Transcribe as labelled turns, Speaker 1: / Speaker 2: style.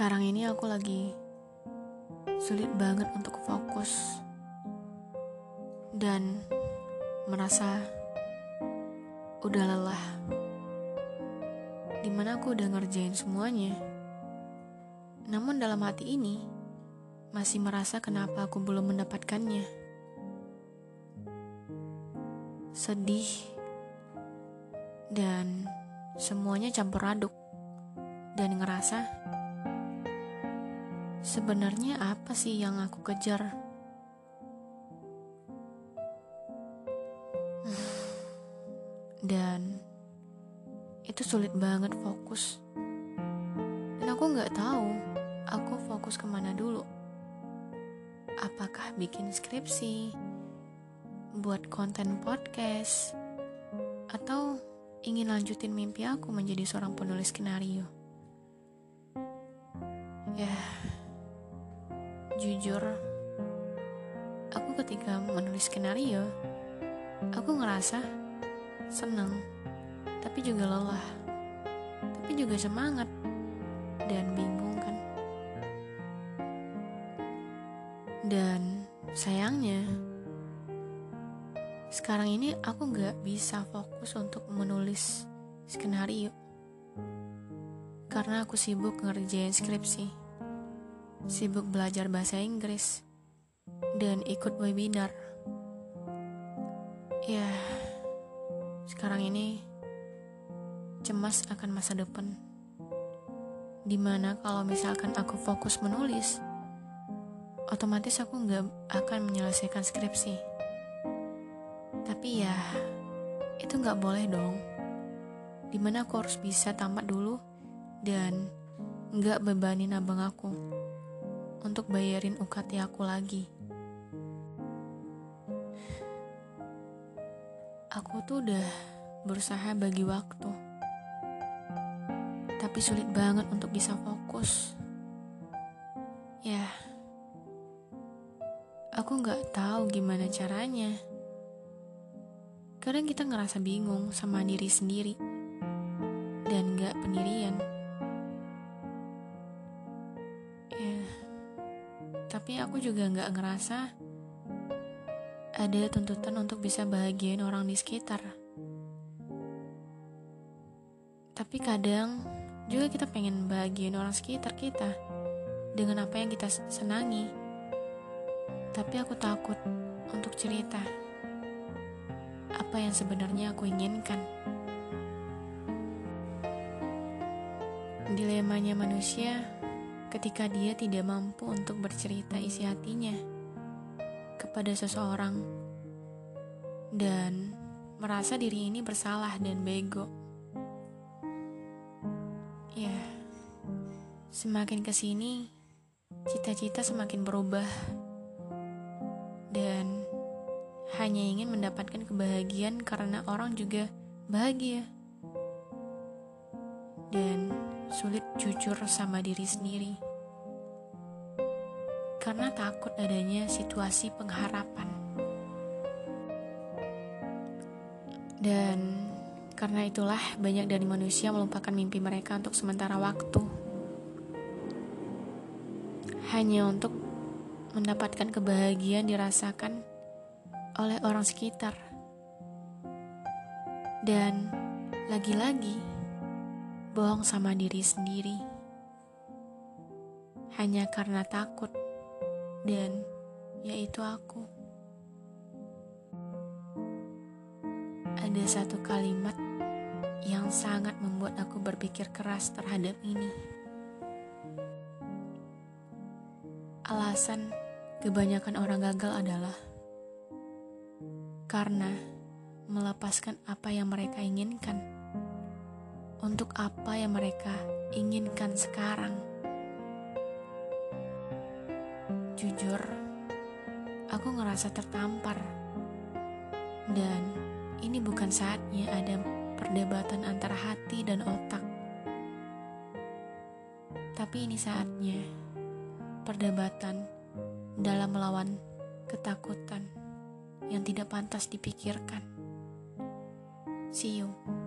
Speaker 1: Sekarang ini aku lagi sulit banget untuk fokus dan merasa udah lelah. Di mana aku udah ngerjain semuanya. Namun dalam hati ini masih merasa kenapa aku belum mendapatkannya. Sedih dan semuanya campur aduk dan ngerasa sebenarnya apa sih yang aku kejar? Dan itu sulit banget fokus. Dan aku nggak tahu aku fokus ke mana dulu. Apakah bikin skripsi, buat konten podcast, atau ingin lanjutin mimpi aku menjadi seorang penulis skenario? Ya, jujur, aku ketika menulis skenario, aku ngerasa seneng, tapi juga lelah, tapi juga semangat dan bingung kan. Dan sayangnya, sekarang ini aku nggak bisa fokus untuk menulis skenario karena aku sibuk ngerjain skripsi sibuk belajar bahasa Inggris, dan ikut webinar. Ya, sekarang ini cemas akan masa depan. Di mana kalau misalkan aku fokus menulis, otomatis aku nggak akan menyelesaikan skripsi. Tapi ya, itu nggak boleh dong. Di mana aku harus bisa tamat dulu dan nggak bebanin abang aku untuk bayarin UKT aku lagi. Aku tuh udah berusaha bagi waktu, tapi sulit banget untuk bisa fokus. Ya, aku nggak tahu gimana caranya. Kadang kita ngerasa bingung sama diri sendiri dan nggak pendirian. Tapi aku juga nggak ngerasa ada tuntutan untuk bisa bahagiain orang di sekitar. Tapi kadang juga kita pengen bahagiain orang sekitar kita dengan apa yang kita senangi. Tapi aku takut untuk cerita apa yang sebenarnya aku inginkan. Dilemanya manusia ketika dia tidak mampu untuk bercerita isi hatinya kepada seseorang dan merasa diri ini bersalah dan bego. Ya, semakin ke sini, cita-cita semakin berubah dan hanya ingin mendapatkan kebahagiaan karena orang juga bahagia dan sulit jujur sama diri sendiri karena takut adanya situasi pengharapan. Dan karena itulah banyak dari manusia melupakan mimpi mereka untuk sementara waktu. Hanya untuk mendapatkan kebahagiaan dirasakan oleh orang sekitar. Dan lagi-lagi bohong sama diri sendiri. Hanya karena takut dan yaitu aku. Ada satu kalimat yang sangat membuat aku berpikir keras terhadap ini. Alasan kebanyakan orang gagal adalah karena melepaskan apa yang mereka inginkan untuk apa yang mereka inginkan sekarang. Jujur, aku ngerasa tertampar. Dan ini bukan saatnya ada perdebatan antara hati dan otak. Tapi ini saatnya perdebatan dalam melawan ketakutan yang tidak pantas dipikirkan. See you.